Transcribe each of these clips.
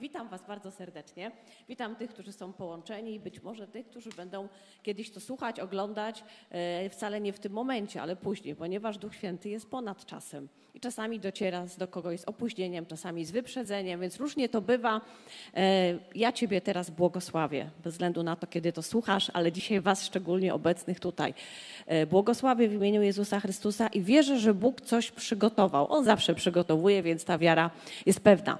Witam Was bardzo serdecznie. Witam tych, którzy są połączeni i być może tych, którzy będą kiedyś to słuchać, oglądać, e, wcale nie w tym momencie, ale później, ponieważ Duch Święty jest ponad czasem i czasami dociera do kogoś z opóźnieniem, czasami z wyprzedzeniem, więc różnie to bywa. E, ja Ciebie teraz błogosławię, bez względu na to, kiedy to słuchasz, ale dzisiaj Was szczególnie obecnych tutaj. E, błogosławię w imieniu Jezusa Chrystusa i wierzę, że Bóg coś przygotował. On zawsze przygotowuje, więc ta wiara jest pewna.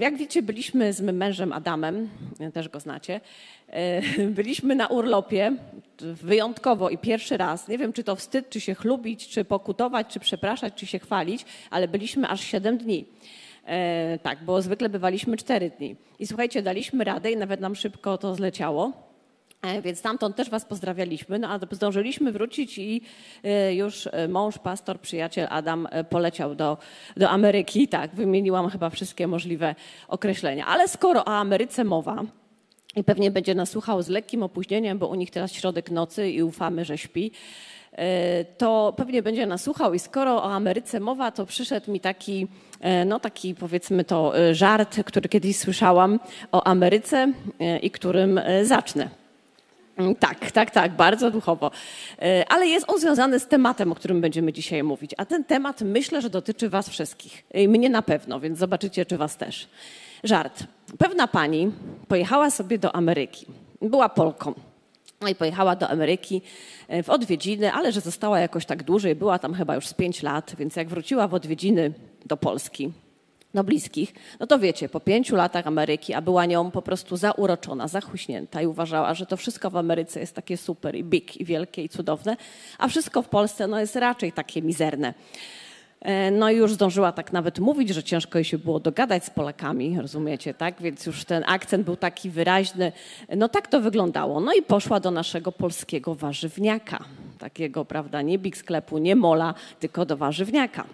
Jak wiecie, byliśmy z mym mężem Adamem, też go znacie. Byliśmy na urlopie wyjątkowo i pierwszy raz. Nie wiem, czy to wstyd, czy się chlubić, czy pokutować, czy przepraszać, czy się chwalić, ale byliśmy aż 7 dni. Tak, bo zwykle bywaliśmy 4 dni. I słuchajcie, daliśmy radę i nawet nam szybko to zleciało. E, więc stamtąd też Was pozdrawialiśmy, no a zdążyliśmy wrócić i e, już e, mąż, pastor, przyjaciel Adam poleciał do, do Ameryki. Tak, wymieniłam chyba wszystkie możliwe określenia. Ale skoro o Ameryce mowa, i pewnie będzie nas słuchał z lekkim opóźnieniem, bo u nich teraz środek nocy i ufamy, że śpi, to pewnie będzie nas słuchał i skoro o Ameryce mowa, to przyszedł mi taki, no taki powiedzmy to żart, który kiedyś słyszałam o Ameryce i którym zacznę. Mm, tak, tak, tak, bardzo duchowo. E, ale jest on związany z tematem, o którym będziemy dzisiaj mówić. A ten temat myślę, że dotyczy Was wszystkich. I mnie na pewno, więc zobaczycie, czy Was też. Żart. Pewna pani pojechała sobie do Ameryki. Była Polką. No i pojechała do Ameryki e, w odwiedziny, ale że została jakoś tak dłużej, była tam chyba już z pięć lat, więc jak wróciła w odwiedziny do Polski, no bliskich, no to wiecie, po pięciu latach Ameryki, a była nią po prostu zauroczona, zachuśnięta i uważała, że to wszystko w Ameryce jest takie super i big i wielkie i cudowne, a wszystko w Polsce no jest raczej takie mizerne. E, no i już zdążyła tak nawet mówić, że ciężko jej się było dogadać z Polakami, rozumiecie, tak? Więc już ten akcent był taki wyraźny. No tak to wyglądało. No i poszła do naszego polskiego warzywniaka. Takiego, prawda, nie big sklepu, nie mola, tylko do warzywniaka.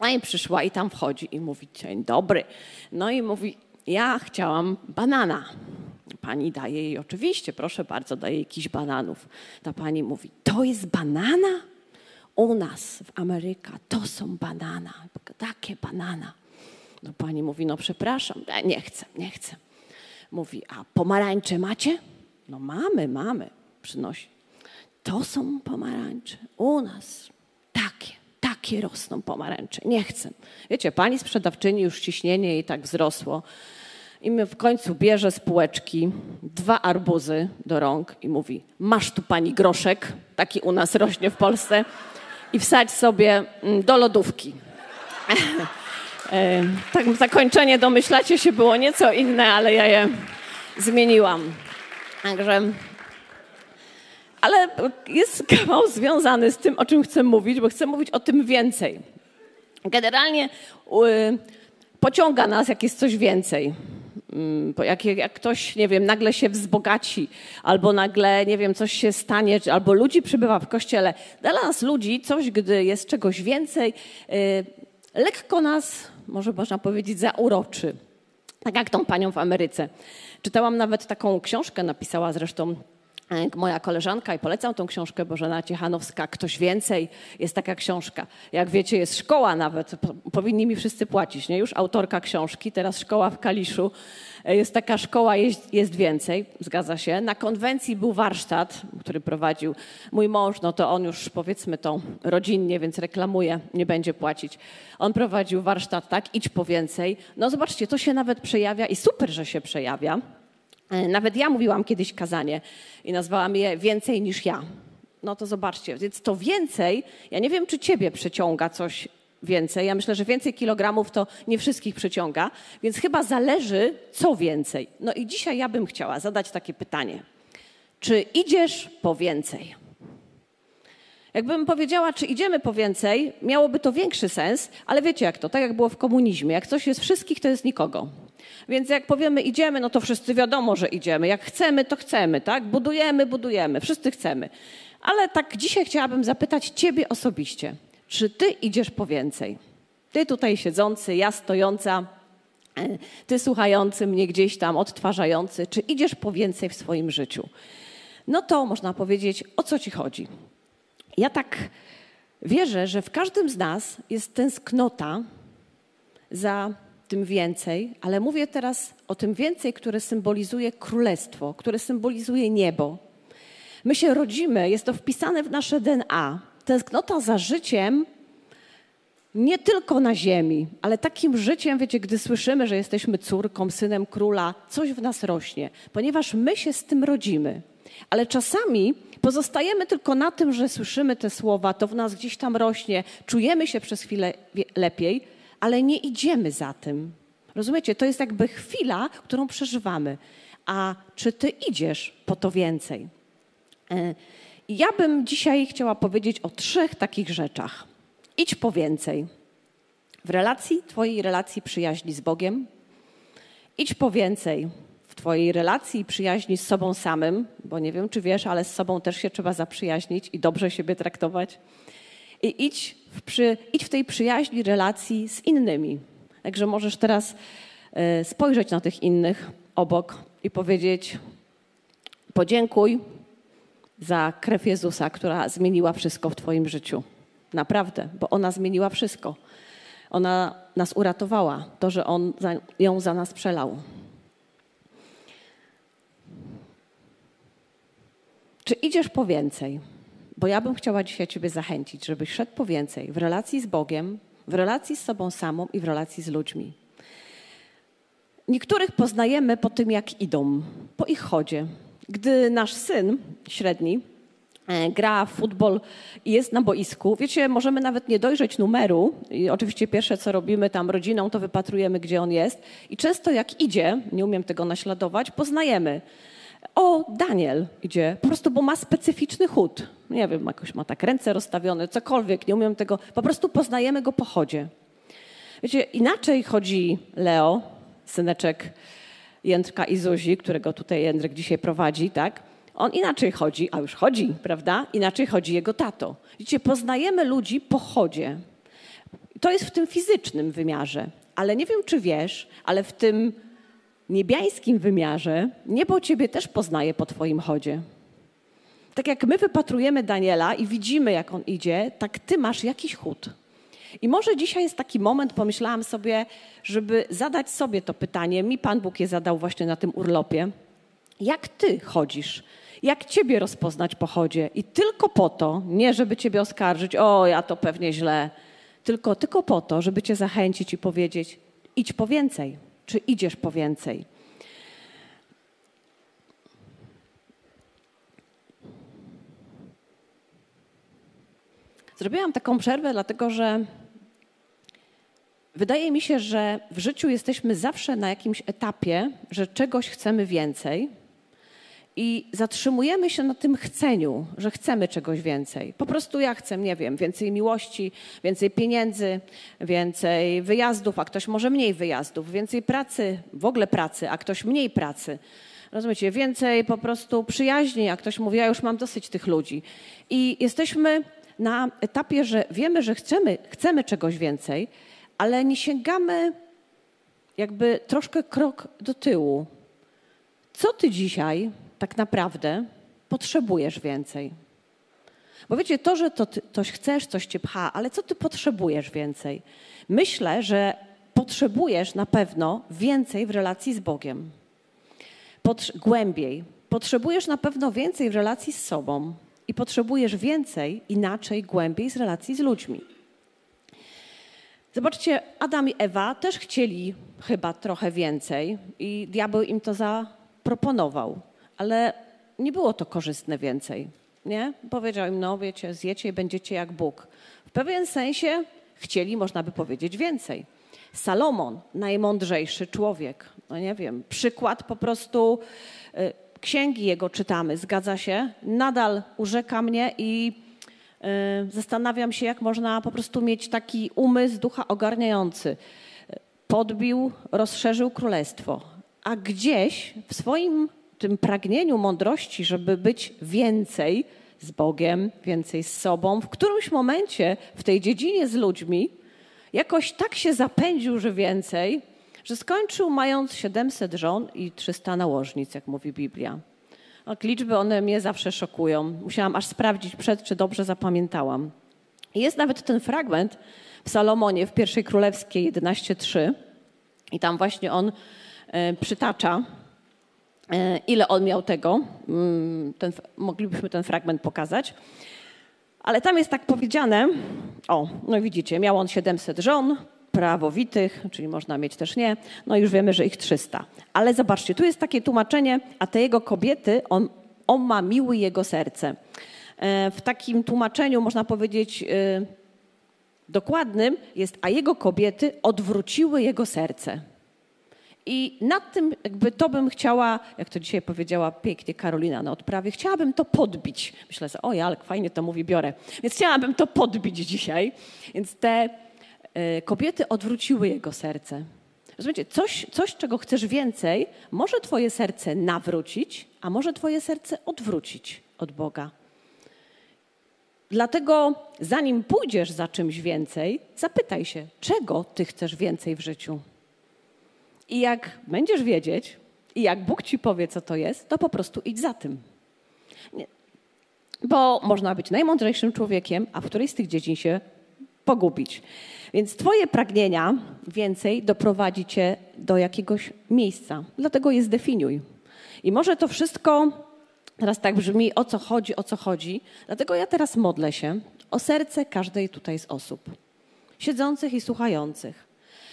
Pani przyszła i tam wchodzi i mówi, dzień dobry. No i mówi, ja chciałam banana. Pani daje jej, oczywiście, proszę bardzo, daje jakiś bananów. Ta pani mówi, to jest banana? U nas w Ameryce to są banana, takie banana. No pani mówi, no przepraszam, nie chcę, nie chcę. Mówi, a pomarańcze macie? No mamy, mamy, przynosi. To są pomarańcze, u nas takie takie rosną pomarańcze. Nie chcę. Wiecie, pani sprzedawczyni już ciśnienie jej tak wzrosło. I w końcu bierze z półeczki dwa arbuzy do rąk i mówi: Masz tu pani groszek, taki u nas rośnie w Polsce, i wsadź sobie mm, do lodówki. E, tak, zakończenie domyślacie się było nieco inne, ale ja je zmieniłam. Także ale jest kawał związany z tym, o czym chcę mówić, bo chcę mówić o tym więcej. Generalnie pociąga nas, jak jest coś więcej. Mm, jak, jak, ktoś, nie wiem, nagle się wzbogaci, albo nagle, nie wiem, coś się stanie, albo ludzi przybywa w kościele. Dla nas ludzi coś, gdy jest czegoś więcej, y, lekko nas, może można powiedzieć, zauroczy. Tak jak tą panią w Ameryce. Czytałam nawet taką książkę, napisała zresztą moja koleżanka i polecam tą książkę Bożena Ciechanowska, Ktoś więcej, jest taka książka. Jak wiecie, jest szkoła nawet, powinni mi wszyscy płacić, nie? Już autorka książki, teraz szkoła w Kaliszu. E, jest taka szkoła, jest, jest więcej, zgadza się. Na konwencji był warsztat, który prowadził mój mąż, no to on już powiedzmy to rodzinnie, więc reklamuje, nie będzie płacić. On prowadził warsztat, tak, idź po więcej. No zobaczcie, to się nawet przejawia i super, że się przejawia nawet ja mówiłam kiedyś kazanie i nazwałam je więcej niż ja. No to zobaczcie, więc to więcej, ja nie wiem, czy ciebie przyciąga coś więcej. Ja myślę, że więcej kilogramów to nie wszystkich przyciąga, więc chyba zależy, co więcej. No i dzisiaj ja bym chciała zadać takie pytanie. Czy idziesz po więcej? Jakbym powiedziała, czy idziemy po więcej, miałoby to większy sens, ale wiecie jak to, tak jak było w komunizmie. Jak coś jest wszystkich, to jest nikogo. Więc jak powiemy idziemy, no to wszyscy wiadomo, że idziemy. Jak chcemy, to chcemy, tak? Budujemy, budujemy. Wszyscy chcemy. Ale tak dzisiaj chciałabym zapytać ciebie osobiście. Czy ty idziesz po więcej? Ty tutaj siedzący, ja stojąca, e, ty słuchający mnie gdzieś tam, odtwarzający, czy idziesz po więcej w swoim życiu? No to można powiedzieć, o co ci chodzi? Ja tak wierzę, że w każdym z nas jest tęsknota za tym więcej, ale mówię teraz o tym więcej, które symbolizuje królestwo, które symbolizuje niebo. My się rodzimy, jest to wpisane w nasze DNA. Tęsknota za życiem nie tylko na ziemi, ale takim życiem, wiecie, gdy słyszymy, że jesteśmy córką, synem króla, coś w nas rośnie, ponieważ my się z tym rodzimy. Ale czasami pozostajemy tylko na tym, że słyszymy te słowa, to w nas gdzieś tam rośnie, czujemy się przez chwilę lepiej, ale nie idziemy za tym. Rozumiecie? To jest jakby chwila, którą przeżywamy. A czy ty idziesz po to więcej? E, ja bym dzisiaj chciała powiedzieć o trzech takich rzeczach. Idź po więcej. W relacji, Twojej relacji przyjaźni z Bogiem. Idź po więcej w Twojej relacji przyjaźni z sobą samym, bo nie wiem, czy wiesz, ale z sobą też się trzeba zaprzyjaźnić i dobrze siebie traktować. I idź w, przy, idź w tej przyjaźni relacji z innymi. Także możesz teraz y, spojrzeć na tych innych obok i powiedzieć: Podziękuj za krew Jezusa, która zmieniła wszystko w Twoim życiu. Naprawdę, bo ona zmieniła wszystko. Ona nas uratowała, to, że On ją za nas przelał. Czy idziesz po więcej? Bo ja bym chciała dzisiaj Ciebie zachęcić, żebyś szedł po więcej w relacji z Bogiem, w relacji z sobą samą i w relacji z ludźmi. Niektórych poznajemy po tym, jak idą, po ich chodzie. Gdy nasz syn średni E, gra w futbol i jest na boisku. Wiecie, możemy nawet nie dojrzeć numeru i oczywiście pierwsze, co robimy tam rodziną, to wypatrujemy, gdzie on jest. I często jak idzie, nie umiem tego naśladować, poznajemy. O, Daniel idzie, po prostu, bo ma specyficzny chód. Nie wiem, jakoś ma tak ręce rozstawione, cokolwiek, nie umiem tego. Po prostu poznajemy go po chodzie. Wiecie, inaczej chodzi Leo, syneczek Jędrka i Zuzi, którego tutaj Jędrek dzisiaj prowadzi, tak? On inaczej chodzi, a już chodzi, prawda? Inaczej chodzi jego tato. Widzicie, poznajemy ludzi po chodzie. To jest w tym fizycznym wymiarze. Ale nie wiem, czy wiesz, ale w tym niebiańskim wymiarze niebo ciebie też poznaje po twoim chodzie. Tak jak my wypatrujemy Daniela i widzimy, jak on idzie, tak ty masz jakiś chód. I może dzisiaj jest taki moment, pomyślałam sobie, żeby zadać sobie to pytanie. Mi Pan Bóg je zadał właśnie na tym urlopie. Jak ty chodzisz? jak ciebie rozpoznać po chodzie. I tylko po to, nie żeby ciebie oskarżyć, o ja to pewnie źle, tylko, tylko po to, żeby cię zachęcić i powiedzieć, idź po więcej, czy idziesz po więcej. Zrobiłam taką przerwę, dlatego że wydaje mi się, że w życiu jesteśmy zawsze na jakimś etapie, że czegoś chcemy więcej i zatrzymujemy się na tym chceniu, że chcemy czegoś więcej. Po prostu ja chcę, nie wiem, więcej miłości, więcej pieniędzy, więcej wyjazdów, a ktoś może mniej wyjazdów, więcej pracy, w ogóle pracy, a ktoś mniej pracy. Rozumiecie, więcej po prostu przyjaźni, a ktoś mówi, ja już mam dosyć tych ludzi. I jesteśmy na etapie, że wiemy, że chcemy, chcemy czegoś więcej, ale nie sięgamy jakby troszkę krok do tyłu. Co ty dzisiaj tak naprawdę potrzebujesz więcej. Bo wiecie, to, że to coś chcesz, coś cię pcha, ale co ty potrzebujesz więcej? Myślę, że potrzebujesz na pewno więcej w relacji z Bogiem. Głębiej. Potrzebujesz na pewno więcej w relacji z sobą i potrzebujesz więcej, inaczej, głębiej z relacji z ludźmi. Zobaczcie, Adam i Ewa też chcieli chyba trochę więcej i diabeł im to zaproponował ale nie było to korzystne więcej. Nie? Powiedział im, no wiecie, zjecie i będziecie jak Bóg. W pewien sensie chcieli, można by powiedzieć, więcej. Salomon, najmądrzejszy człowiek, no nie wiem, przykład po prostu y, księgi jego czytamy, zgadza się, nadal urzeka mnie i y, zastanawiam się, jak można po prostu mieć taki umysł ducha ogarniający. Podbił, rozszerzył królestwo, a gdzieś w swoim tym pragnieniu mądrości, żeby być więcej z Bogiem, więcej z sobą, w którymś momencie w tej dziedzinie z ludźmi jakoś tak się zapędził, że więcej, że skończył mając 700 żon i 300 nałożnic, jak mówi Biblia. Tak, liczby one mnie zawsze szokują. Musiałam aż sprawdzić przed, czy dobrze zapamiętałam. Jest nawet ten fragment w Salomonie w pierwszej królewskiej 11.3, I tam właśnie on e, przytacza, ile on miał tego. Mm, ten, moglibyśmy ten fragment pokazać. Ale tam jest tak powiedziane, o, no widzicie, miał on 700 żon, prawowitych, czyli można mieć też nie, no już wiemy, że ich 300. Ale zobaczcie, tu jest takie tłumaczenie, a te jego kobiety, on, on ma miły jego serce. E, w takim tłumaczeniu można powiedzieć e, dokładnym jest, a jego kobiety odwróciły jego serce. I nad tym, jakby to bym chciała, jak to dzisiaj powiedziała pięknie Karolina na odprawie, chciałabym to podbić. Myślę oj, ale fajnie to mówi, biorę. Więc chciałabym to podbić dzisiaj. Więc te y, kobiety odwróciły jego serce. Rozumiecie, coś, coś, czego chcesz więcej, może twoje serce nawrócić, a może twoje serce odwrócić od Boga. Dlatego zanim pójdziesz za czymś więcej, zapytaj się, czego ty chcesz więcej w życiu. I jak będziesz wiedzieć, i jak Bóg ci powie, co to jest, to po prostu idź za tym. Nie. Bo można być najmądrzejszym człowiekiem, a w którejś z tych dziedzin się pogubić. Więc Twoje pragnienia więcej doprowadzi Cię do jakiegoś miejsca. Dlatego je zdefiniuj. I może to wszystko teraz tak brzmi, o co chodzi, o co chodzi. Dlatego ja teraz modlę się o serce każdej tutaj z osób, siedzących i słuchających.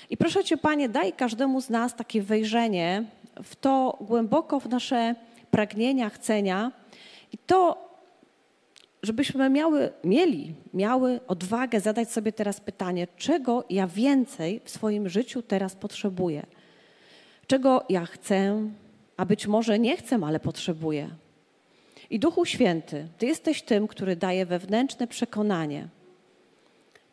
I proszę Cię, Panie, daj każdemu z nas takie wejrzenie w to głęboko, w nasze pragnienia, chcenia i to, żebyśmy miały, mieli, miały odwagę zadać sobie teraz pytanie, czego ja więcej w swoim życiu teraz potrzebuję? Czego ja chcę, a być może nie chcę, ale potrzebuję? I Duchu Święty, Ty jesteś tym, który daje wewnętrzne przekonanie –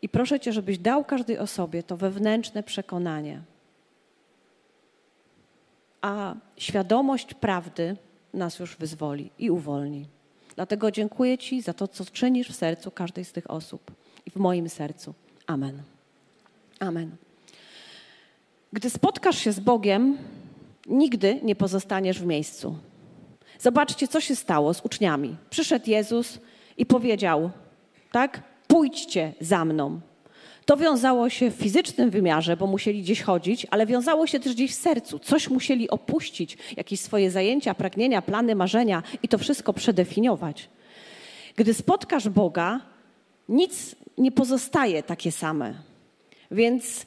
i proszę Cię, żebyś dał każdej osobie to wewnętrzne przekonanie. A świadomość prawdy nas już wyzwoli i uwolni. Dlatego dziękuję Ci za to, co czynisz w sercu każdej z tych osób i w moim sercu. Amen. Amen. Gdy spotkasz się z Bogiem, nigdy nie pozostaniesz w miejscu. Zobaczcie, co się stało z uczniami. Przyszedł Jezus i powiedział, tak? Pójdźcie za mną. To wiązało się w fizycznym wymiarze, bo musieli gdzieś chodzić, ale wiązało się też gdzieś w sercu. Coś musieli opuścić, jakieś swoje zajęcia, pragnienia, plany, marzenia i to wszystko przedefiniować. Gdy spotkasz Boga, nic nie pozostaje takie same. Więc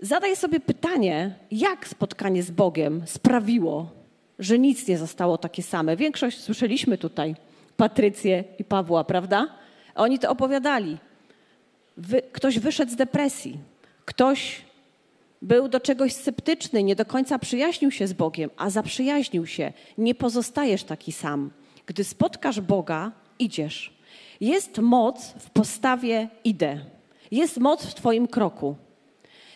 zadaj sobie pytanie, jak spotkanie z Bogiem sprawiło, że nic nie zostało takie same. Większość słyszeliśmy tutaj, Patrycję i Pawła, prawda? Oni to opowiadali. Wy, ktoś wyszedł z depresji, ktoś był do czegoś sceptyczny, nie do końca przyjaźnił się z Bogiem, a zaprzyjaźnił się. Nie pozostajesz taki sam. Gdy spotkasz Boga, idziesz. Jest moc w postawie idę. Jest moc w Twoim kroku.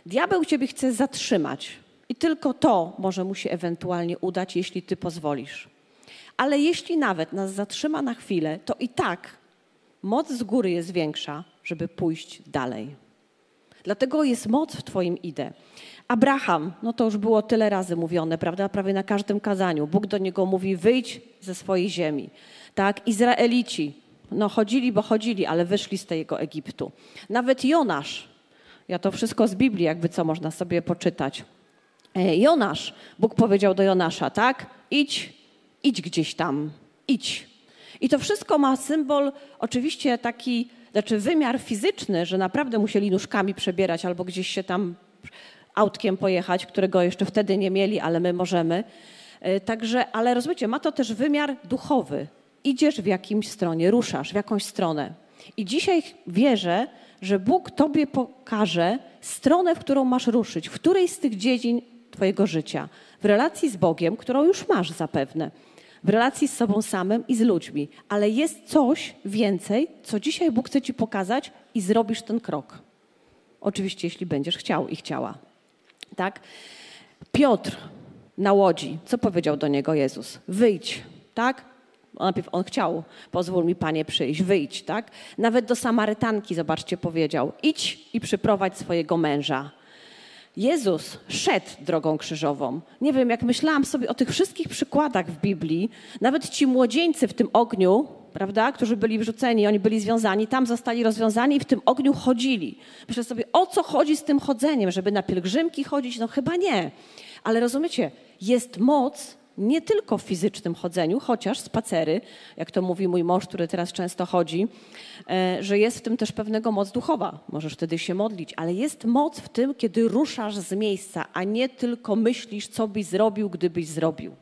Diabeł Ciebie chce zatrzymać i tylko to może mu się ewentualnie udać, jeśli Ty pozwolisz. Ale jeśli nawet nas zatrzyma na chwilę, to i tak moc z góry jest większa, żeby pójść dalej. Dlatego jest moc w Twoim idę. Abraham, no to już było tyle razy mówione, prawda? Prawie na każdym kazaniu. Bóg do niego mówi: wyjdź ze swojej ziemi. Tak? Izraelici, no chodzili, bo chodzili, ale wyszli z tego Egiptu. Nawet Jonasz, ja to wszystko z Biblii, jakby co można sobie poczytać. E, Jonasz, Bóg powiedział do Jonasza, tak? Idź, idź gdzieś tam, idź. I to wszystko ma symbol, oczywiście taki, znaczy wymiar fizyczny, że naprawdę musieli nóżkami przebierać albo gdzieś się tam autkiem pojechać, którego jeszcze wtedy nie mieli, ale my możemy. E, także, ale rozumiecie, ma to też wymiar duchowy. Idziesz w jakimś stronie, ruszasz w jakąś stronę. I dzisiaj wierzę, że Bóg Tobie pokaże stronę, w którą masz ruszyć, w której z tych dziedzin Twojego życia, w relacji z Bogiem, którą już masz zapewne w relacji z sobą samym i z ludźmi, ale jest coś więcej, co dzisiaj Bóg chce Ci pokazać i zrobisz ten krok. Oczywiście, jeśli będziesz chciał i chciała. Tak? Piotr na łodzi, co powiedział do niego Jezus? Wyjdź, tak? Najpierw on chciał, pozwól mi Panie przyjść, wyjdź, tak? Nawet do Samarytanki, zobaczcie, powiedział, idź i przyprowadź swojego męża. Jezus szedł drogą krzyżową. Nie wiem, jak myślałam sobie o tych wszystkich przykładach w Biblii, nawet ci młodzieńcy w tym ogniu, prawda, którzy byli wrzuceni, oni byli związani, tam zostali rozwiązani i w tym ogniu chodzili. Myślę sobie, o co chodzi z tym chodzeniem? Żeby na pielgrzymki chodzić? No chyba nie. Ale rozumiecie, jest moc nie tylko w fizycznym chodzeniu, chociaż spacery, jak to mówi mój mąż, który teraz często chodzi, e, że jest w tym też pewnego moc duchowa. Możesz wtedy się modlić, ale jest moc w tym, kiedy ruszasz z miejsca, a nie tylko myślisz, co byś zrobił, gdybyś zrobił,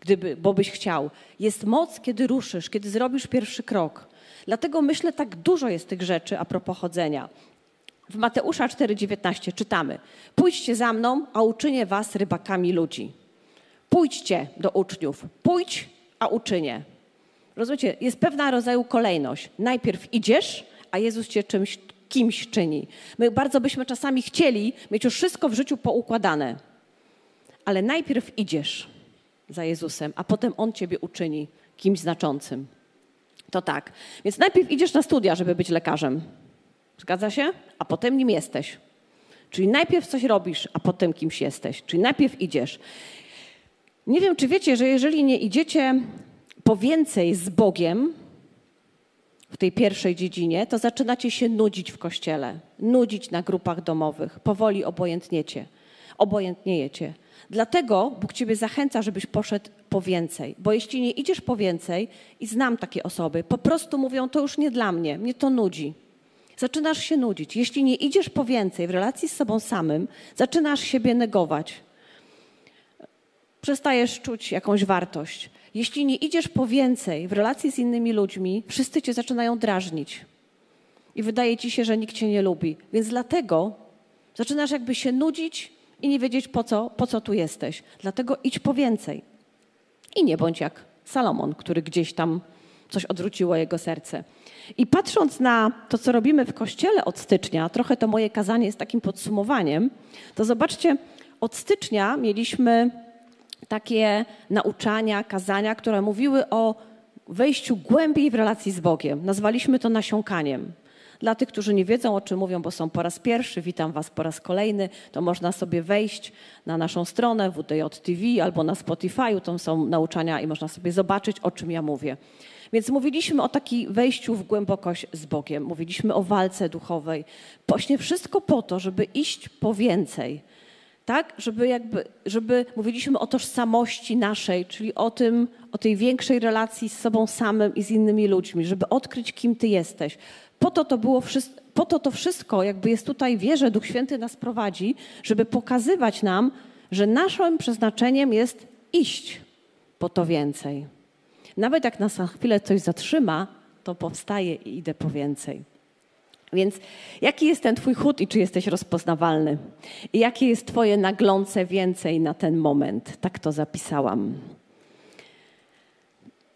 gdyby, bo byś chciał. Jest moc, kiedy ruszysz, kiedy zrobisz pierwszy krok. Dlatego myślę, tak dużo jest tych rzeczy a propos chodzenia. W Mateusza 4,19 czytamy: Pójdźcie za mną, a uczynię was rybakami ludzi. Pójdźcie do uczniów. Pójdź, a uczynię. Rozumiecie? Jest pewna rodzaju kolejność. Najpierw idziesz, a Jezus cię czymś, kimś czyni. My bardzo byśmy czasami chcieli mieć już wszystko w życiu poukładane. Ale najpierw idziesz za Jezusem, a potem On ciebie uczyni kimś znaczącym. To tak. Więc najpierw idziesz na studia, żeby być lekarzem. Zgadza się? A potem nim jesteś. Czyli najpierw coś robisz, a potem kimś jesteś. Czyli najpierw idziesz. Nie wiem, czy wiecie, że jeżeli nie idziecie po więcej z Bogiem w tej pierwszej dziedzinie, to zaczynacie się nudzić w kościele, nudzić na grupach domowych, powoli obojętniecie, obojętniejecie. Dlatego Bóg Ciebie zachęca, żebyś poszedł po więcej. Bo jeśli nie idziesz po więcej, i znam takie osoby, po prostu mówią, to już nie dla mnie, mnie to nudzi. Zaczynasz się nudzić. Jeśli nie idziesz po więcej w relacji z sobą samym, zaczynasz siebie negować przestajesz czuć jakąś wartość. Jeśli nie idziesz po więcej w relacji z innymi ludźmi, wszyscy cię zaczynają drażnić. I wydaje ci się, że nikt cię nie lubi. Więc dlatego zaczynasz jakby się nudzić i nie wiedzieć, po co, po co tu jesteś. Dlatego idź po więcej. I nie bądź jak Salomon, który gdzieś tam coś odwróciło jego serce. I patrząc na to, co robimy w kościele od stycznia, trochę to moje kazanie jest takim podsumowaniem, to zobaczcie, od stycznia mieliśmy takie nauczania, kazania, które mówiły o wejściu głębiej w relacji z Bogiem. Nazwaliśmy to nasiąkaniem. Dla tych, którzy nie wiedzą, o czym mówią, bo są po raz pierwszy, witam Was po raz kolejny, to można sobie wejść na naszą stronę WDJ TV albo na Spotify, tam są nauczania i można sobie zobaczyć, o czym ja mówię. Więc mówiliśmy o takim wejściu w głębokość z Bogiem, mówiliśmy o walce duchowej. Właśnie wszystko po to, żeby iść po więcej, tak? Żeby jakby, żeby mówiliśmy o tożsamości naszej, czyli o tym, o tej większej relacji z sobą samym i z innymi ludźmi, żeby odkryć, kim ty jesteś. Po to to było wszystko, po to to wszystko jakby jest tutaj, wierzę, Duch Święty nas prowadzi, żeby pokazywać nam, że naszym przeznaczeniem jest iść po to więcej. Nawet jak nas na chwilę coś zatrzyma, to powstaje i idę po więcej. Więc jaki jest ten Twój chód i czy jesteś rozpoznawalny? I jakie jest Twoje naglące więcej na ten moment? Tak to zapisałam.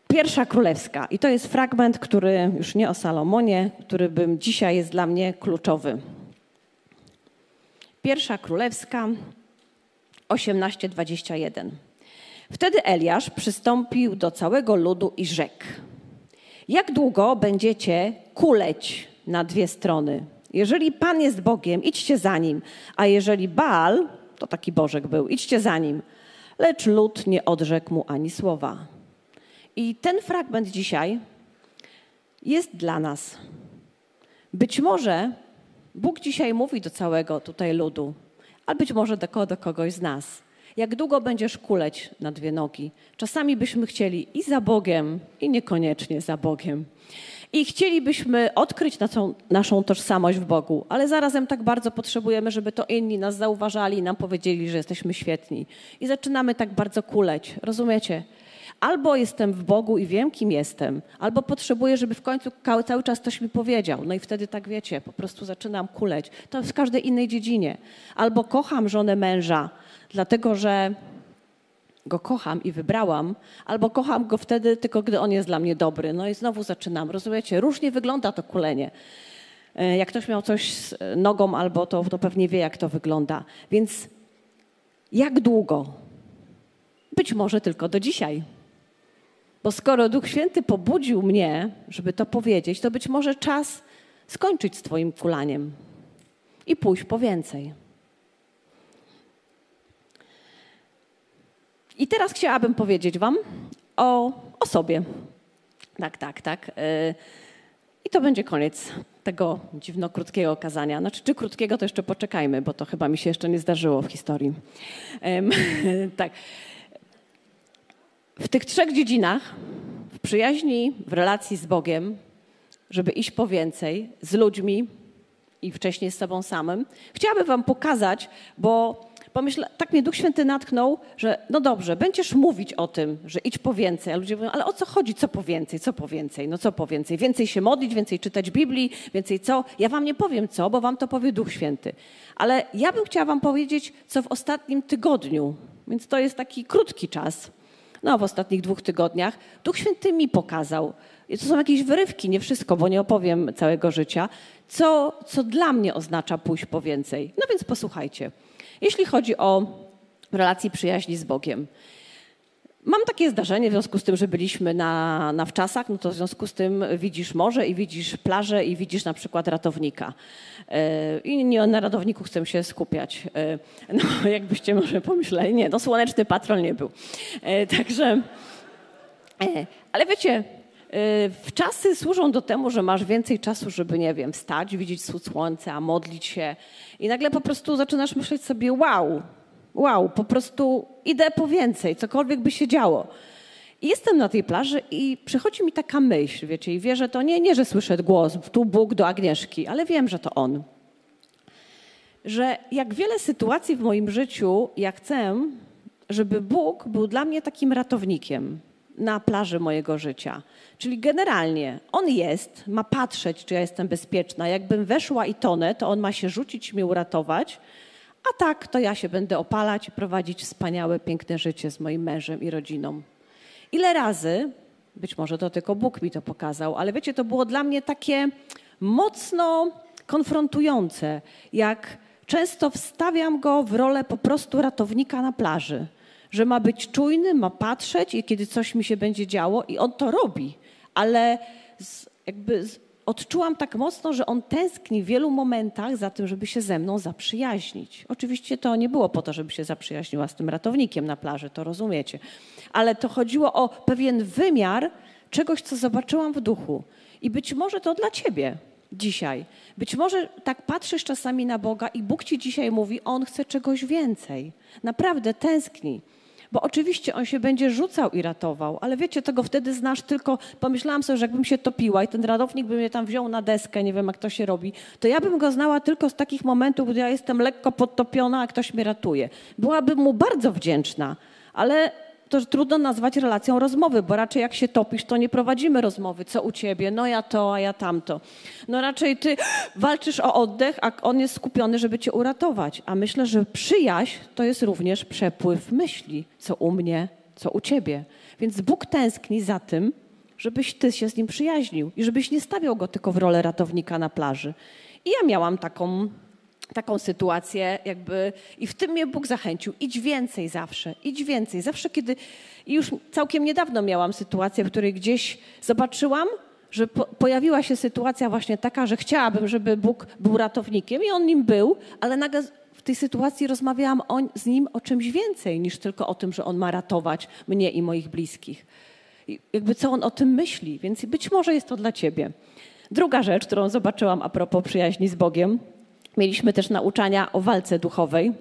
Pierwsza królewska, i to jest fragment, który już nie o Salomonie, który bym dzisiaj jest dla mnie kluczowy. Pierwsza królewska 18:21. Wtedy Eliasz przystąpił do całego ludu i rzekł: Jak długo będziecie kuleć na dwie strony. Jeżeli Pan jest Bogiem, idźcie za nim, a jeżeli Baal, to taki Bożek był, idźcie za nim. Lecz lud nie odrzekł mu ani słowa. I ten fragment dzisiaj jest dla nas. Być może Bóg dzisiaj mówi do całego tutaj ludu, a być może do, do kogoś z nas. Jak długo będziesz kuleć na dwie nogi? Czasami byśmy chcieli i za Bogiem, i niekoniecznie za Bogiem. I chcielibyśmy odkryć naszą, naszą tożsamość w Bogu, ale zarazem tak bardzo potrzebujemy, żeby to inni nas zauważali i nam powiedzieli, że jesteśmy świetni. I zaczynamy tak bardzo kuleć. Rozumiecie? Albo jestem w Bogu i wiem, kim jestem, albo potrzebuję, żeby w końcu cały czas ktoś mi powiedział. No i wtedy tak wiecie, po prostu zaczynam kuleć. To w każdej innej dziedzinie. Albo kocham żonę męża, dlatego że go kocham i wybrałam, albo kocham go wtedy tylko, gdy on jest dla mnie dobry. No i znowu zaczynam. Rozumiecie? Różnie wygląda to kulenie. E, jak ktoś miał coś z nogą albo to, to pewnie wie, jak to wygląda. Więc jak długo? Być może tylko do dzisiaj. Bo skoro Duch Święty pobudził mnie, żeby to powiedzieć, to być może czas skończyć z Twoim kulaniem i pójść po więcej. I teraz chciałabym powiedzieć Wam o, o sobie. Tak, tak, tak. E, I to będzie koniec tego dziwno krótkiego kazania. Znaczy, czy krótkiego, to jeszcze poczekajmy, bo to chyba mi się jeszcze nie zdarzyło w historii. tak. W tych trzech dziedzinach, w przyjaźni, w relacji z Bogiem, żeby iść po więcej, z ludźmi i wcześniej z sobą samym, chciałabym Wam pokazać, bo pomyślę, tak mnie Duch Święty natknął, że no dobrze, będziesz mówić o tym, że idź po więcej, a ludzie mówią, ale o co chodzi, co po więcej, co po więcej, no co po więcej, więcej się modlić, więcej czytać Biblii, więcej co? Ja wam nie powiem co, bo wam to powie Duch Święty. Ale ja bym chciała wam powiedzieć, co w ostatnim tygodniu, więc to jest taki krótki czas, no w ostatnich dwóch tygodniach, Duch Święty mi pokazał, to są jakieś wyrywki, nie wszystko, bo nie opowiem całego życia, co, co dla mnie oznacza pójść po więcej. No więc posłuchajcie. Jeśli chodzi o relacje przyjaźni z Bogiem, Mam takie zdarzenie w związku z tym, że byliśmy na, na wczasach, no to w związku z tym widzisz morze i widzisz plażę i widzisz na przykład ratownika. E, I nie na ratowniku chcę się skupiać. E, no jakbyście może pomyśleli, nie, no słoneczny patrol nie był. E, także, ale wiecie, w czasy służą do temu, że masz więcej czasu, żeby, nie wiem, wstać, widzieć słońca, modlić się i nagle po prostu zaczynasz myśleć sobie, wow, wow, po prostu idę po więcej, cokolwiek by się działo. I jestem na tej plaży i przychodzi mi taka myśl, wiecie, i wierzę to nie, nie, że słyszę głos, tu Bóg do Agnieszki, ale wiem, że to On. Że jak wiele sytuacji w moim życiu, ja chcę, żeby Bóg był dla mnie takim ratownikiem na plaży mojego życia. Czyli generalnie On jest, ma patrzeć, czy ja jestem bezpieczna. Jakbym weszła i tonę, to On ma się rzucić, mnie uratować, a tak, to ja się będę opalać i prowadzić wspaniałe, piękne życie z moim mężem i rodziną. Ile razy, być może to tylko Bóg mi to pokazał, ale wiecie, to było dla mnie takie mocno konfrontujące, jak często wstawiam go w rolę po prostu ratownika na plaży, że ma być czujny, ma patrzeć i kiedy coś mi się będzie działo i on to robi, ale z, jakby z, odczułam tak mocno, że on tęskni w wielu momentach za tym, żeby się ze mną zaprzyjaźnić. Oczywiście to nie było po to, żeby się zaprzyjaźniła z tym ratownikiem na plaży, to rozumiecie. Ale to chodziło o pewien wymiar czegoś, co zobaczyłam w duchu. I być może to dla ciebie dzisiaj. Być może tak patrzysz czasami na Boga i Bóg ci dzisiaj mówi, On chce czegoś więcej. Naprawdę tęskni. Bo oczywiście on się będzie rzucał i ratował, ale wiecie, tego wtedy znasz tylko, pomyślałam sobie, że jakbym się topiła i ten radownik by mnie tam wziął na deskę, nie wiem jak to się robi, to ja bym go znała tylko z takich momentów, gdy ja jestem lekko podtopiona, a ktoś mnie ratuje. Byłabym mu bardzo wdzięczna, ale to trudno nazwać relacją rozmowy, bo raczej jak się topisz, to nie prowadzimy rozmowy. Co u ciebie? No ja to, a ja tamto. No raczej ty walczysz o oddech, a on jest skupiony, żeby cię uratować. A myślę, że przyjaźń to jest również przepływ myśli. Co u mnie, co u ciebie. Więc Bóg tęskni za tym, żebyś ty się z nim przyjaźnił i żebyś nie stawiał go tylko w rolę ratownika na plaży. I ja miałam taką taką sytuację jakby i w tym mnie Bóg zachęcił. Idź więcej zawsze, idź więcej. Zawsze kiedy, i już całkiem niedawno miałam sytuację, w której gdzieś zobaczyłam, że po, pojawiła się sytuacja właśnie taka, że chciałabym, żeby Bóg był ratownikiem i On nim był, ale nagle w tej sytuacji rozmawiałam o, z Nim o czymś więcej niż tylko o tym, że On ma ratować mnie i moich bliskich. I jakby co On o tym myśli, więc być może jest to dla Ciebie. Druga rzecz, którą zobaczyłam a propos przyjaźni z Bogiem – Mieliśmy też nauczania o walce duchowej.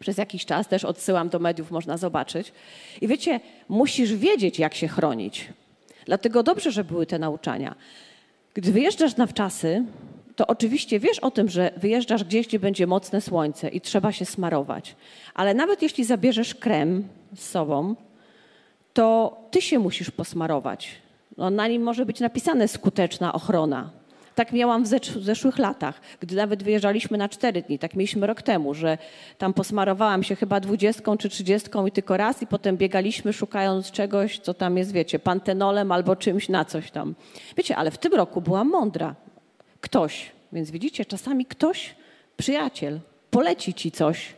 Przez jakiś czas też odsyłam do mediów, można zobaczyć. I wiecie, musisz wiedzieć, jak się chronić. Dlatego dobrze, że były te nauczania. Gdy wyjeżdżasz na wczasy, to oczywiście wiesz o tym, że wyjeżdżasz gdzieś, gdzie będzie mocne słońce i trzeba się smarować. Ale nawet jeśli zabierzesz krem z sobą, to ty się musisz posmarować. No, na nim może być napisane skuteczna ochrona. Tak miałam w zeszłych latach, gdy nawet wyjeżdżaliśmy na cztery dni. Tak mieliśmy rok temu, że tam posmarowałam się chyba dwudziestką czy trzydziestką i tylko raz i potem biegaliśmy szukając czegoś, co tam jest, wiecie, pantenolem albo czymś na coś tam. Wiecie, ale w tym roku byłam mądra. Ktoś, więc widzicie, czasami ktoś, przyjaciel, poleci ci coś,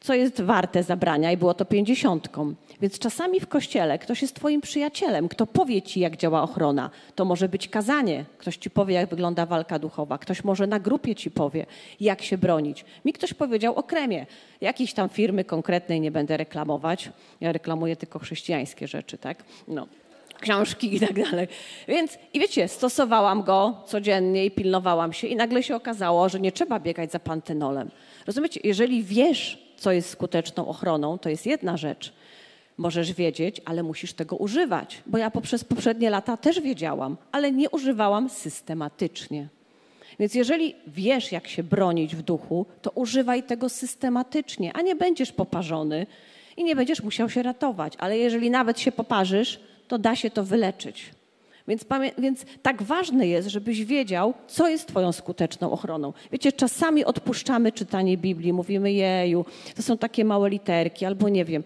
co jest warte zabrania i było to pięćdziesiątką. Więc czasami w kościele ktoś jest twoim przyjacielem, kto powie ci, jak działa ochrona. To może być kazanie, ktoś ci powie, jak wygląda walka duchowa, ktoś może na grupie ci powie, jak się bronić. Mi ktoś powiedział o kremie, jakiejś tam firmy konkretnej nie będę reklamować. Ja reklamuję tylko chrześcijańskie rzeczy, tak? No książki i tak dalej. Więc i wiecie, stosowałam go codziennie i pilnowałam się i nagle się okazało, że nie trzeba biegać za pantenolem. Rozumiecie, jeżeli wiesz, co jest skuteczną ochroną, to jest jedna rzecz. Możesz wiedzieć, ale musisz tego używać, bo ja poprzez poprzednie lata też wiedziałam, ale nie używałam systematycznie. Więc jeżeli wiesz, jak się bronić w duchu, to używaj tego systematycznie, a nie będziesz poparzony i nie będziesz musiał się ratować. Ale jeżeli nawet się poparzysz, to da się to wyleczyć. Więc, więc, tak ważne jest, żebyś wiedział, co jest Twoją skuteczną ochroną. Wiecie, czasami odpuszczamy czytanie Biblii, mówimy jeju, to są takie małe literki, albo nie wiem.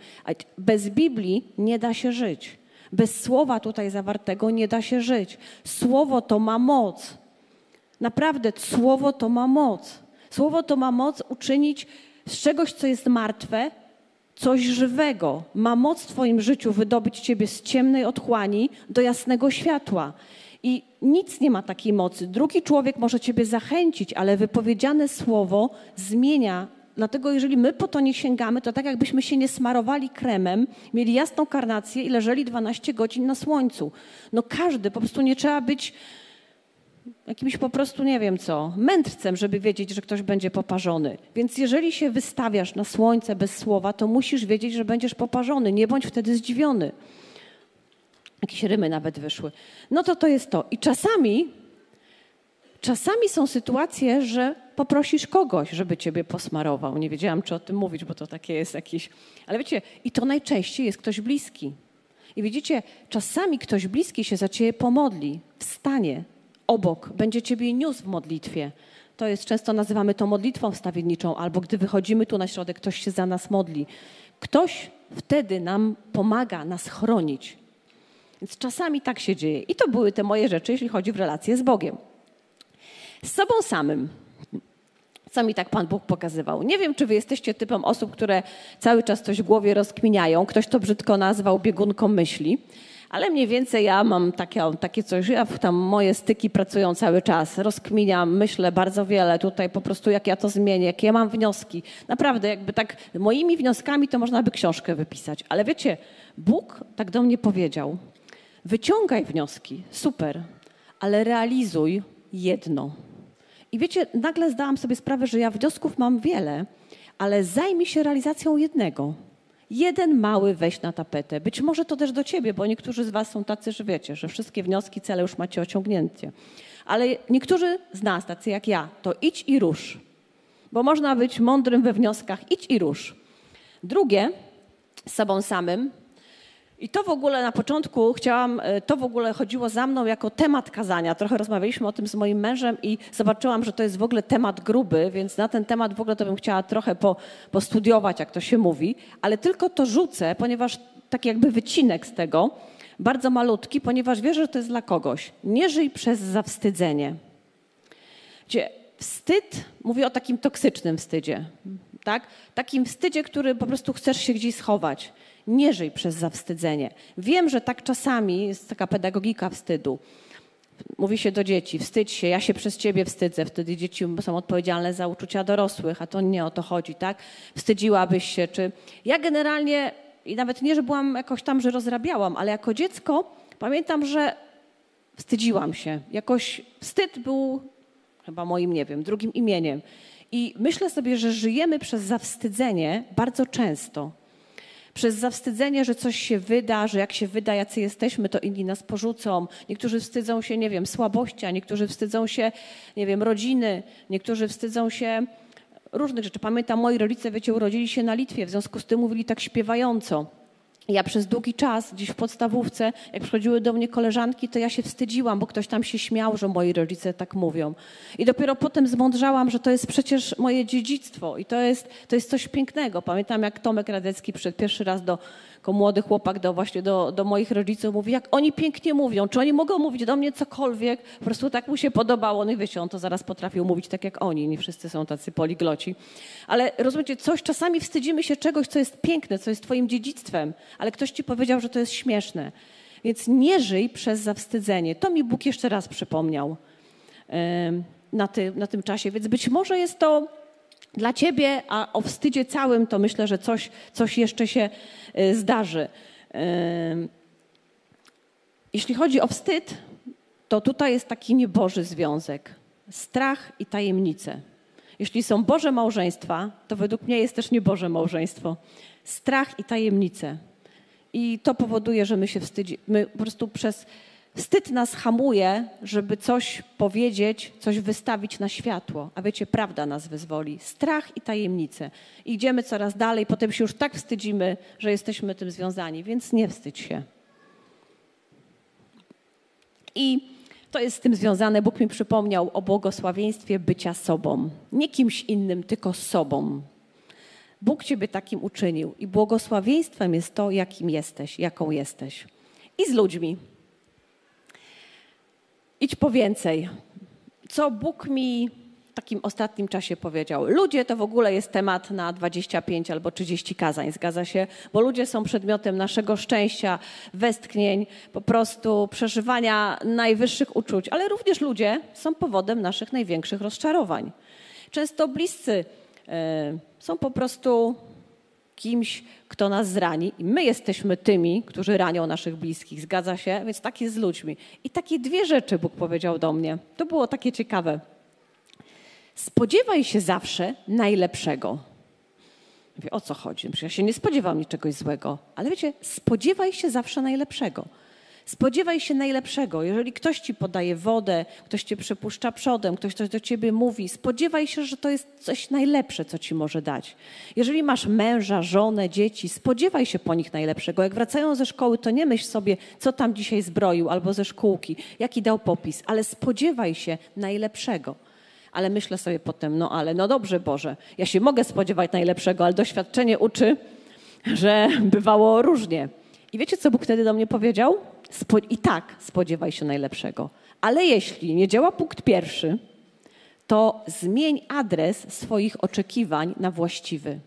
Bez Biblii nie da się żyć. Bez słowa tutaj zawartego nie da się żyć. Słowo to ma moc. Naprawdę, słowo to ma moc. Słowo to ma moc uczynić z czegoś, co jest martwe, coś żywego. Ma moc w Twoim życiu wydobyć Ciebie z ciemnej otchłani do jasnego światła. I nic nie ma takiej mocy. Drugi człowiek może Ciebie zachęcić, ale wypowiedziane słowo zmienia. Dlatego, jeżeli my po to nie sięgamy, to tak jakbyśmy się nie smarowali kremem, mieli jasną karnację i leżeli 12 godzin na słońcu. No każdy, po prostu nie trzeba być jakimś po prostu nie wiem co, mędrcem, żeby wiedzieć, że ktoś będzie poparzony. Więc jeżeli się wystawiasz na słońce bez słowa, to musisz wiedzieć, że będziesz poparzony. Nie bądź wtedy zdziwiony. Jakieś rymy nawet wyszły. No to to jest to. I czasami, czasami są sytuacje, że poprosisz kogoś, żeby ciebie posmarował. Nie wiedziałam, czy o tym mówić, bo to takie jest jakieś... Ale wiecie, i to najczęściej jest ktoś bliski. I widzicie, czasami ktoś bliski się za ciebie pomodli, wstanie, obok, będzie Ciebie niósł w modlitwie. To jest często nazywamy to modlitwą wstawienniczą, albo gdy wychodzimy tu na środek, ktoś się za nas modli. Ktoś wtedy nam pomaga nas chronić. Więc czasami tak się dzieje. I to były te moje rzeczy, jeśli chodzi w relacje z Bogiem. Z sobą samym. Co mi tak Pan Bóg pokazywał? Nie wiem, czy wy jesteście typem osób, które cały czas coś w głowie rozkminiają. Ktoś to brzydko nazwał biegunką myśli ale mniej więcej ja mam takie, takie coś, ja tam moje styki pracują cały czas, rozkminiam, myślę bardzo wiele tutaj po prostu jak ja to zmienię, jakie ja mam wnioski. Naprawdę jakby tak moimi wnioskami to można by książkę wypisać, ale wiecie, Bóg tak do mnie powiedział, wyciągaj wnioski, super, ale realizuj jedno. I wiecie, nagle zdałam sobie sprawę, że ja wniosków mam wiele, ale zajmij się realizacją jednego jeden mały wejść na tapetę. Być może to też do ciebie, bo niektórzy z was są tacy, że wiecie, że wszystkie wnioski, cele już macie osiągnięcie. Ale niektórzy z nas, tacy jak ja, to idź i rusz. Bo można być mądrym we wnioskach, idź i rusz. Drugie, z sobą samym, i to w ogóle na początku chciałam, e, to w ogóle chodziło za mną jako temat kazania. Trochę rozmawialiśmy o tym z moim mężem i zobaczyłam, że to jest w ogóle temat gruby, więc na ten temat w ogóle to bym chciała trochę po, postudiować, jak to się mówi, ale tylko to rzucę, ponieważ taki jakby wycinek z tego, bardzo malutki, ponieważ wierzę, że to jest dla kogoś. Nie żyj przez zawstydzenie. Gdzie wstyd, mówię o takim toksycznym wstydzie, tak? Takim wstydzie, który po prostu chcesz się gdzieś schować. Nie żyj przez zawstydzenie. Wiem, że tak czasami jest taka pedagogika wstydu. Mówi się do dzieci, wstydź się, ja się przez ciebie wstydzę. Wtedy dzieci są odpowiedzialne za uczucia dorosłych, a to nie o to chodzi, tak? Wstydziłabyś się, czy... Ja generalnie, i nawet nie, że byłam jakoś tam, że rozrabiałam, ale jako dziecko pamiętam, że wstydziłam się. Jakoś wstyd był chyba moim, nie wiem, drugim imieniem. I myślę sobie, że żyjemy przez zawstydzenie bardzo często przez zawstydzenie, że coś się wyda, że jak się wyda, jacy jesteśmy, to inni nas porzucą. Niektórzy wstydzą się, nie wiem, słabości, a niektórzy wstydzą się, nie wiem, rodziny, niektórzy wstydzą się różnych rzeczy. Pamiętam, moi rodzice, wiecie, urodzili się na Litwie, w związku z tym mówili tak śpiewająco. Ja przez długi czas, gdzieś w podstawówce, jak przychodziły do mnie koleżanki, to ja się wstydziłam, bo ktoś tam się śmiał, że moi rodzice tak mówią. I dopiero potem zmądrzałam, że to jest przecież moje dziedzictwo i to jest, to jest coś pięknego. Pamiętam, jak Tomek Radecki przyszedł pierwszy raz do jako młody chłopak do właśnie do, do moich rodziców mówi, jak oni pięknie mówią, czy oni mogą mówić do mnie cokolwiek, po prostu tak mu się podobało. No i wiecie, on to zaraz potrafił mówić tak jak oni, nie wszyscy są tacy poligloci. Ale rozumiecie, coś, czasami wstydzimy się czegoś, co jest piękne, co jest twoim dziedzictwem, ale ktoś ci powiedział, że to jest śmieszne. Więc nie żyj przez zawstydzenie. To mi Bóg jeszcze raz przypomniał na, ty, na tym czasie. Więc być może jest to dla ciebie, a o wstydzie całym to myślę, że coś, coś jeszcze się y, zdarzy. Jeśli chodzi o wstyd, to tutaj jest taki nieboży związek. Strach i tajemnice. Jeśli są Boże małżeństwa, to według mnie jest też nieboże małżeństwo. Strach i tajemnice. I to powoduje, że my się wstydzimy. My po prostu przez Wstyd nas hamuje, żeby coś powiedzieć, coś wystawić na światło. A wiecie, prawda nas wyzwoli. Strach i tajemnice. Idziemy coraz dalej, potem się już tak wstydzimy, że jesteśmy tym związani, więc nie wstydź się. I to jest z tym związane. Bóg mi przypomniał o błogosławieństwie bycia sobą. Nie kimś innym, tylko sobą. Bóg ciebie takim uczynił. I błogosławieństwem jest to, jakim jesteś, jaką jesteś. I z ludźmi. Idź po więcej. Co Bóg mi w takim ostatnim czasie powiedział? Ludzie to w ogóle jest temat na 25 albo 30 kazań, zgadza się? Bo ludzie są przedmiotem naszego szczęścia, westchnień, po prostu przeżywania najwyższych uczuć, ale również ludzie są powodem naszych największych rozczarowań. Często bliscy y, są po prostu kimś, kto nas zrani i my jesteśmy tymi, którzy ranią naszych bliskich. Zgadza się? Więc tak jest z ludźmi. I takie dwie rzeczy Bóg powiedział do mnie. To było takie ciekawe. Spodziewaj się zawsze najlepszego. Mówię, o co chodzi? Ja się nie spodziewam niczego złego, ale wiecie, spodziewaj się zawsze najlepszego. Spodziewaj się najlepszego. Jeżeli ktoś ci podaje wodę, ktoś cię przepuszcza przodem, ktoś coś do ciebie mówi, spodziewaj się, że to jest coś najlepsze, co ci może dać. Jeżeli masz męża, żonę, dzieci, spodziewaj się po nich najlepszego. Jak wracają ze szkoły, to nie myśl sobie, co tam dzisiaj zbroił albo ze szkółki, jaki dał popis, ale spodziewaj się najlepszego. Ale myślę sobie potem, no ale no dobrze Boże, ja się mogę spodziewać najlepszego, ale doświadczenie uczy, że bywało różnie. I wiecie, co Bóg wtedy do mnie powiedział? I tak spodziewaj się najlepszego. Ale jeśli nie działa punkt pierwszy, to zmień adres swoich oczekiwań na właściwy.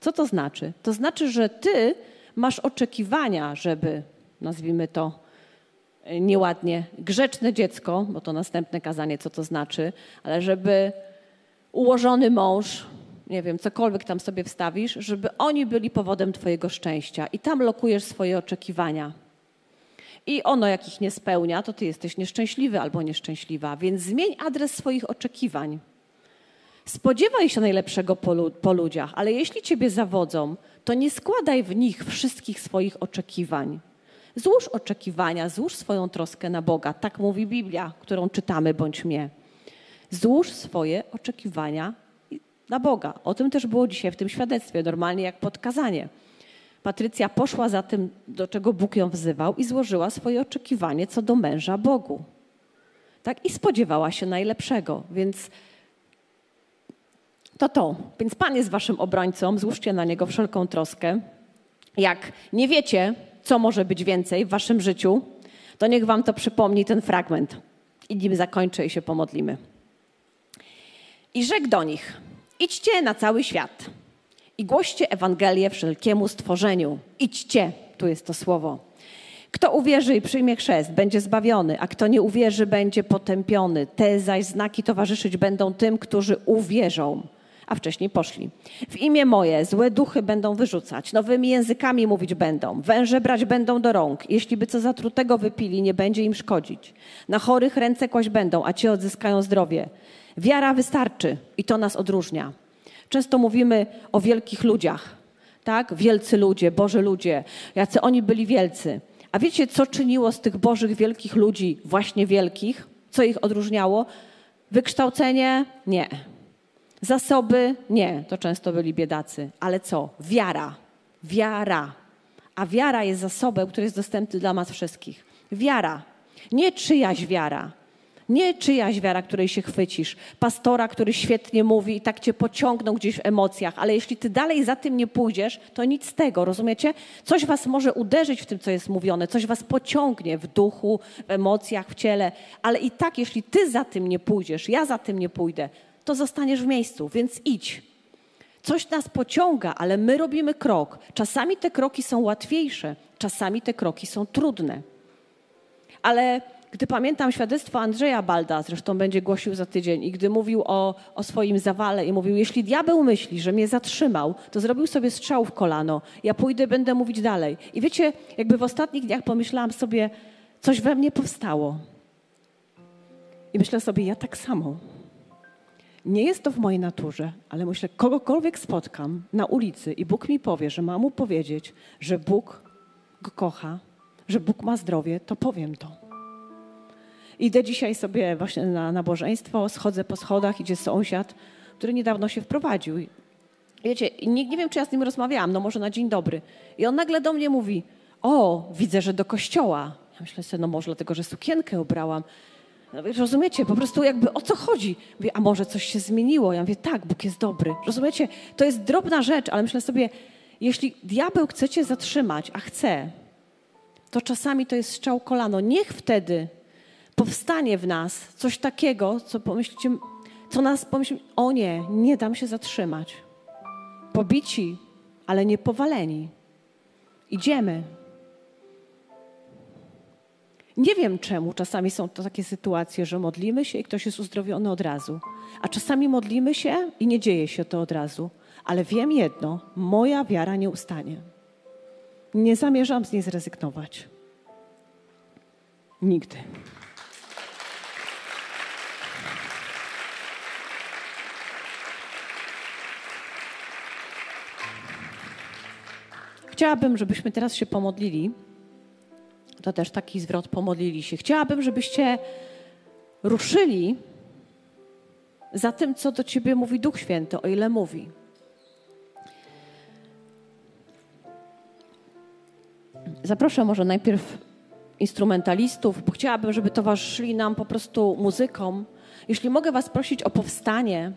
Co to znaczy? To znaczy, że ty masz oczekiwania, żeby, nazwijmy to nieładnie, grzeczne dziecko, bo to następne kazanie, co to znaczy, ale żeby ułożony mąż, nie wiem, cokolwiek tam sobie wstawisz, żeby oni byli powodem Twojego szczęścia i tam lokujesz swoje oczekiwania. I ono, jak ich nie spełnia, to Ty jesteś nieszczęśliwy albo nieszczęśliwa, więc zmień adres swoich oczekiwań. Spodziewaj się najlepszego po, po ludziach, ale jeśli Ciebie zawodzą, to nie składaj w nich wszystkich swoich oczekiwań. Złóż oczekiwania, złóż swoją troskę na Boga. Tak mówi Biblia, którą czytamy bądź mnie. Złóż swoje oczekiwania na Boga. O tym też było dzisiaj w tym świadectwie, normalnie jak podkazanie. Patrycja poszła za tym, do czego Bóg ją wzywał i złożyła swoje oczekiwanie co do męża Bogu. Tak? I spodziewała się najlepszego, więc to to. Więc Pan jest waszym obrońcą, złóżcie na Niego wszelką troskę. Jak nie wiecie, co może być więcej w waszym życiu, to niech wam to przypomni ten fragment. I nim zakończę i się pomodlimy. I rzekł do nich, Idźcie na cały świat i głoście Ewangelię wszelkiemu stworzeniu. Idźcie, tu jest to słowo. Kto uwierzy i przyjmie chrzest, będzie zbawiony, a kto nie uwierzy, będzie potępiony. Te zaś znaki towarzyszyć będą tym, którzy uwierzą. A wcześniej poszli. W imię moje złe duchy będą wyrzucać, nowymi językami mówić będą, węże brać będą do rąk. Jeśli by co zatrutego wypili, nie będzie im szkodzić. Na chorych ręce kłaść będą, a ci odzyskają zdrowie. Wiara wystarczy i to nas odróżnia. Często mówimy o wielkich ludziach, tak? Wielcy ludzie, Boży ludzie, jacy oni byli wielcy. A wiecie, co czyniło z tych Bożych wielkich ludzi właśnie wielkich? Co ich odróżniało? Wykształcenie? Nie. Zasoby? Nie. To często byli biedacy. Ale co? Wiara. Wiara. a wiara jest zasobem, który jest dostępny dla nas wszystkich. Wiara, nie czyjaś wiara, nie czyjaś wiara, której się chwycisz, pastora, który świetnie mówi i tak cię pociągnął gdzieś w emocjach, ale jeśli ty dalej za tym nie pójdziesz, to nic z tego, rozumiecie? Coś was może uderzyć w tym, co jest mówione, coś was pociągnie w duchu, w emocjach, w ciele, ale i tak, jeśli ty za tym nie pójdziesz, ja za tym nie pójdę, to zostaniesz w miejscu, więc idź. Coś nas pociąga, ale my robimy krok. Czasami te kroki są łatwiejsze, czasami te kroki są trudne. Ale gdy pamiętam świadectwo Andrzeja Balda, zresztą będzie głosił za tydzień, i gdy mówił o, o swoim zawale i mówił, jeśli diabeł myśli, że mnie zatrzymał, to zrobił sobie strzał w kolano, ja pójdę, będę mówić dalej. I wiecie, jakby w ostatnich dniach pomyślałam sobie, coś we mnie powstało. I myślę sobie, ja tak samo. Nie jest to w mojej naturze, ale myślę, kogokolwiek spotkam na ulicy i Bóg mi powie, że mam mu powiedzieć, że Bóg go kocha, że Bóg ma zdrowie, to powiem to. Idę dzisiaj sobie właśnie na nabożeństwo, schodzę po schodach, idzie sąsiad, który niedawno się wprowadził. Wiecie, nie, nie wiem, czy ja z nim rozmawiałam, no może na dzień dobry. I on nagle do mnie mówi, o, widzę, że do kościoła. Ja myślę sobie, no może dlatego, że sukienkę ubrałam. No, rozumiecie, po prostu jakby o co chodzi? Mówię, a może coś się zmieniło? Ja mówię, tak, Bóg jest dobry. Rozumiecie, to jest drobna rzecz, ale myślę sobie, jeśli diabeł chce cię zatrzymać, a chce, to czasami to jest strzał kolano. Niech wtedy powstanie w nas coś takiego, co pomyślicie, co nas pomyśli, o nie, nie dam się zatrzymać. Pobici, ale nie powaleni. Idziemy. Nie wiem czemu czasami są to takie sytuacje, że modlimy się i ktoś jest uzdrowiony od razu, a czasami modlimy się i nie dzieje się to od razu. Ale wiem jedno, moja wiara nie ustanie. Nie zamierzam z niej zrezygnować. Nigdy. Chciałabym, żebyśmy teraz się pomodlili. To też taki zwrot pomodlili się. Chciałabym, żebyście ruszyli za tym, co do ciebie mówi Duch Święty, o ile mówi. Zaproszę może najpierw instrumentalistów, bo chciałabym, żeby towarzyszyli nam po prostu muzyką. Jeśli mogę Was prosić o powstanie.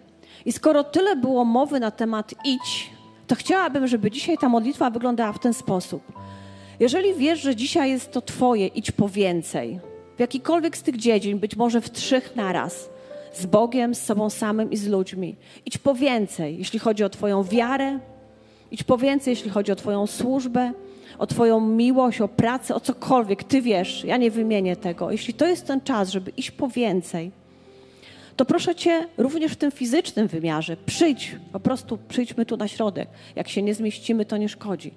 I skoro tyle było mowy na temat idź, to chciałabym, żeby dzisiaj ta modlitwa wyglądała w ten sposób. Jeżeli wiesz, że dzisiaj jest to Twoje, idź po więcej. W jakikolwiek z tych dziedzin, być może w trzech naraz. Z Bogiem, z sobą samym i z ludźmi. Idź po więcej, jeśli chodzi o Twoją wiarę, idź po więcej, jeśli chodzi o Twoją służbę, o Twoją miłość, o pracę, o cokolwiek. Ty wiesz, ja nie wymienię tego. Jeśli to jest ten czas, żeby iść po więcej, to proszę Cię również w tym fizycznym wymiarze, przyjdź, po prostu przyjdźmy tu na środek. Jak się nie zmieścimy, to nie szkodzi.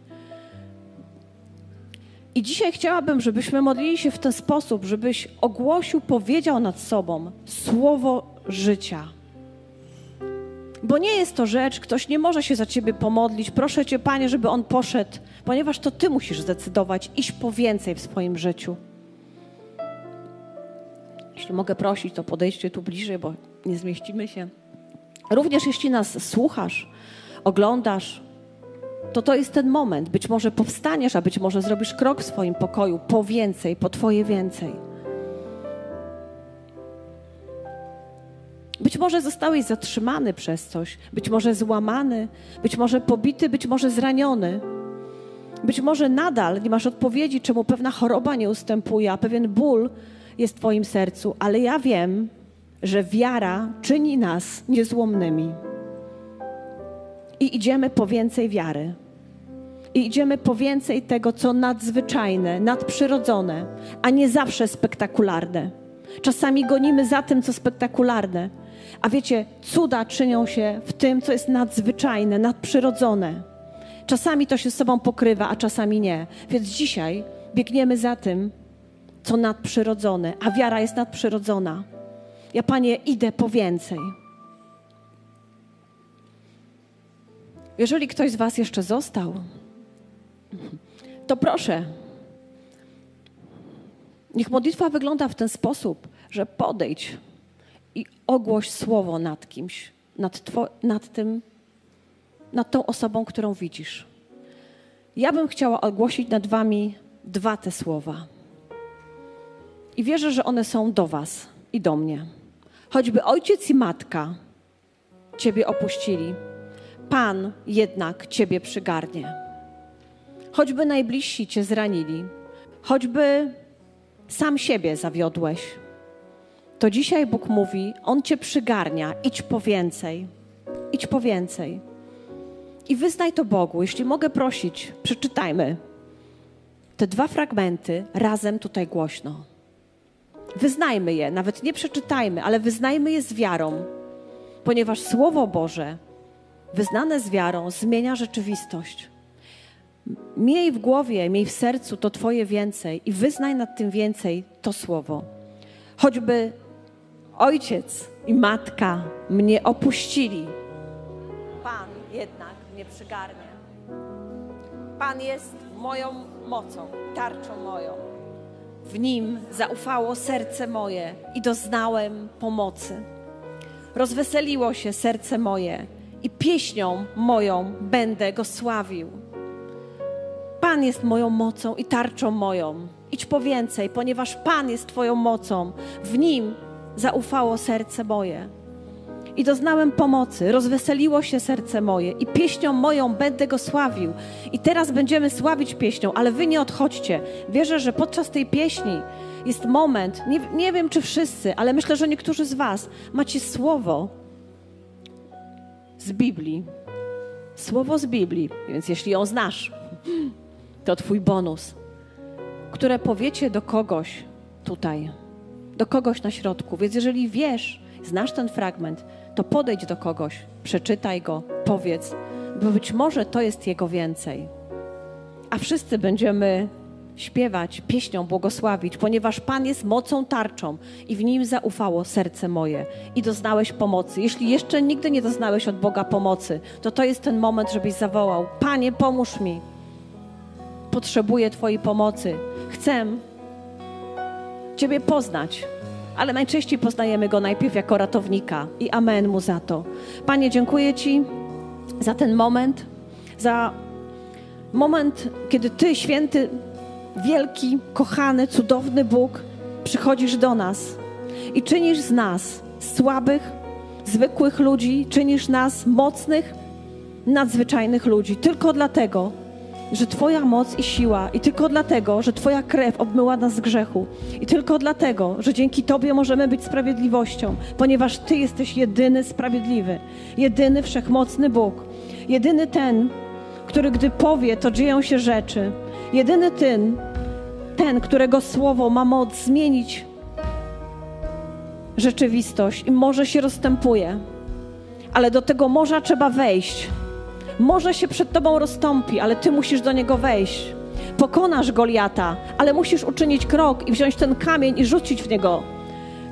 I dzisiaj chciałabym, żebyśmy modlili się w ten sposób, żebyś ogłosił, powiedział nad sobą słowo życia. Bo nie jest to rzecz, ktoś nie może się za ciebie pomodlić. Proszę cię, panie, żeby on poszedł, ponieważ to ty musisz zdecydować, iść po więcej w swoim życiu. Jeśli mogę prosić, to podejdźcie tu bliżej, bo nie zmieścimy się. Również jeśli nas słuchasz, oglądasz, to to jest ten moment. Być może powstaniesz, a być może zrobisz krok w swoim pokoju po więcej, po Twoje więcej. Być może zostałeś zatrzymany przez coś, być może złamany, być może pobity, być może zraniony. Być może nadal nie masz odpowiedzi, czemu pewna choroba nie ustępuje, a pewien ból jest w Twoim sercu, ale ja wiem, że wiara czyni nas niezłomnymi. I idziemy po więcej wiary. I idziemy po więcej tego, co nadzwyczajne, nadprzyrodzone, a nie zawsze spektakularne. Czasami gonimy za tym, co spektakularne. A wiecie, cuda czynią się w tym, co jest nadzwyczajne, nadprzyrodzone. Czasami to się z sobą pokrywa, a czasami nie. Więc dzisiaj biegniemy za tym, co nadprzyrodzone, a wiara jest nadprzyrodzona. Ja, Panie, idę po więcej. Jeżeli ktoś z Was jeszcze został, to proszę. Niech modlitwa wygląda w ten sposób, że podejdź i ogłoś słowo nad kimś, nad, two, nad tym, nad tą osobą, którą widzisz. ja bym chciała ogłosić nad Wami dwa te słowa. I wierzę, że one są do Was i do mnie. Choćby ojciec i matka Ciebie opuścili, Pan jednak Ciebie przygarnie. Choćby najbliżsi Cię zranili, choćby sam siebie zawiodłeś, to dzisiaj Bóg mówi: On Cię przygarnia, idź po więcej, idź po więcej. I wyznaj to Bogu. Jeśli mogę prosić, przeczytajmy te dwa fragmenty razem tutaj głośno. Wyznajmy je, nawet nie przeczytajmy, ale wyznajmy je z wiarą, ponieważ Słowo Boże, wyznane z wiarą, zmienia rzeczywistość. Miej w głowie, miej w sercu to Twoje więcej i wyznaj nad tym więcej to Słowo. Choćby ojciec i matka mnie opuścili, Pan jednak mnie przygarnie. Pan jest moją mocą, tarczą moją. W nim zaufało serce moje i doznałem pomocy. Rozweseliło się serce moje i pieśnią moją będę go sławił. Pan jest moją mocą i tarczą moją. Idź po więcej, ponieważ Pan jest Twoją mocą. W nim zaufało serce moje. I doznałem pomocy, rozweseliło się serce moje i pieśnią moją będę go sławił. I teraz będziemy sławić pieśnią, ale wy nie odchodźcie. Wierzę, że podczas tej pieśni jest moment, nie, nie wiem czy wszyscy, ale myślę, że niektórzy z Was macie słowo z Biblii. Słowo z Biblii, więc jeśli ją znasz, to Twój bonus, które powiecie do kogoś tutaj, do kogoś na środku. Więc jeżeli wiesz, znasz ten fragment, to podejdź do kogoś, przeczytaj go, powiedz, bo być może to jest jego więcej. A wszyscy będziemy śpiewać, pieśnią błogosławić, ponieważ Pan jest mocą tarczą i w nim zaufało serce moje i doznałeś pomocy. Jeśli jeszcze nigdy nie doznałeś od Boga pomocy, to to jest ten moment, żebyś zawołał: Panie, pomóż mi. Potrzebuję Twojej pomocy. Chcę Ciebie poznać ale najczęściej poznajemy Go najpierw jako ratownika i amen Mu za to. Panie, dziękuję Ci za ten moment, za moment, kiedy Ty, święty, wielki, kochany, cudowny Bóg, przychodzisz do nas i czynisz z nas słabych, zwykłych ludzi, czynisz nas mocnych, nadzwyczajnych ludzi. Tylko dlatego, że Twoja moc i siła, i tylko dlatego, że Twoja krew obmyła nas z grzechu, i tylko dlatego, że dzięki Tobie możemy być sprawiedliwością, ponieważ Ty jesteś jedyny sprawiedliwy, jedyny wszechmocny Bóg, jedyny ten, który gdy powie, to dzieją się rzeczy, jedyny ten, ten, którego słowo ma moc zmienić rzeczywistość i morze się rozstępuje, ale do tego morza trzeba wejść może się przed tobą rozstąpi, ale ty musisz do niego wejść. Pokonasz Goliata, ale musisz uczynić krok i wziąć ten kamień i rzucić w niego.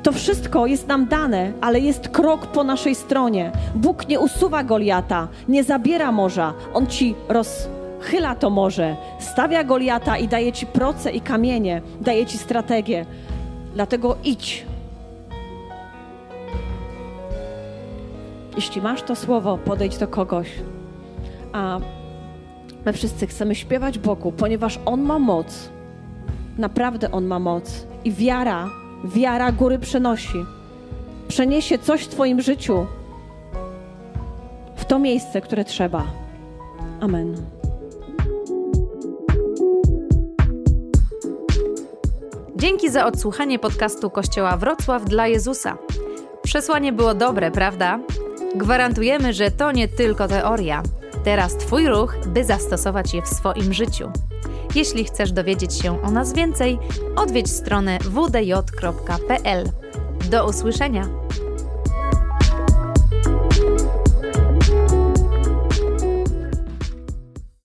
To wszystko jest nam dane, ale jest krok po naszej stronie. Bóg nie usuwa Goliata, nie zabiera morza, on ci rozchyla to morze, stawia Goliata i daje ci proce i kamienie, daje ci strategię. Dlatego idź. Jeśli masz to słowo, podejdź do kogoś a my wszyscy chcemy śpiewać Bogu, ponieważ On ma moc. Naprawdę On ma moc. I wiara, wiara góry przenosi. Przeniesie coś w Twoim życiu w to miejsce, które trzeba. Amen. Dzięki za odsłuchanie podcastu Kościoła Wrocław dla Jezusa. Przesłanie było dobre, prawda? Gwarantujemy, że to nie tylko teoria Teraz Twój ruch, by zastosować je w swoim życiu. Jeśli chcesz dowiedzieć się o nas więcej, odwiedź stronę wdj.pl. Do usłyszenia!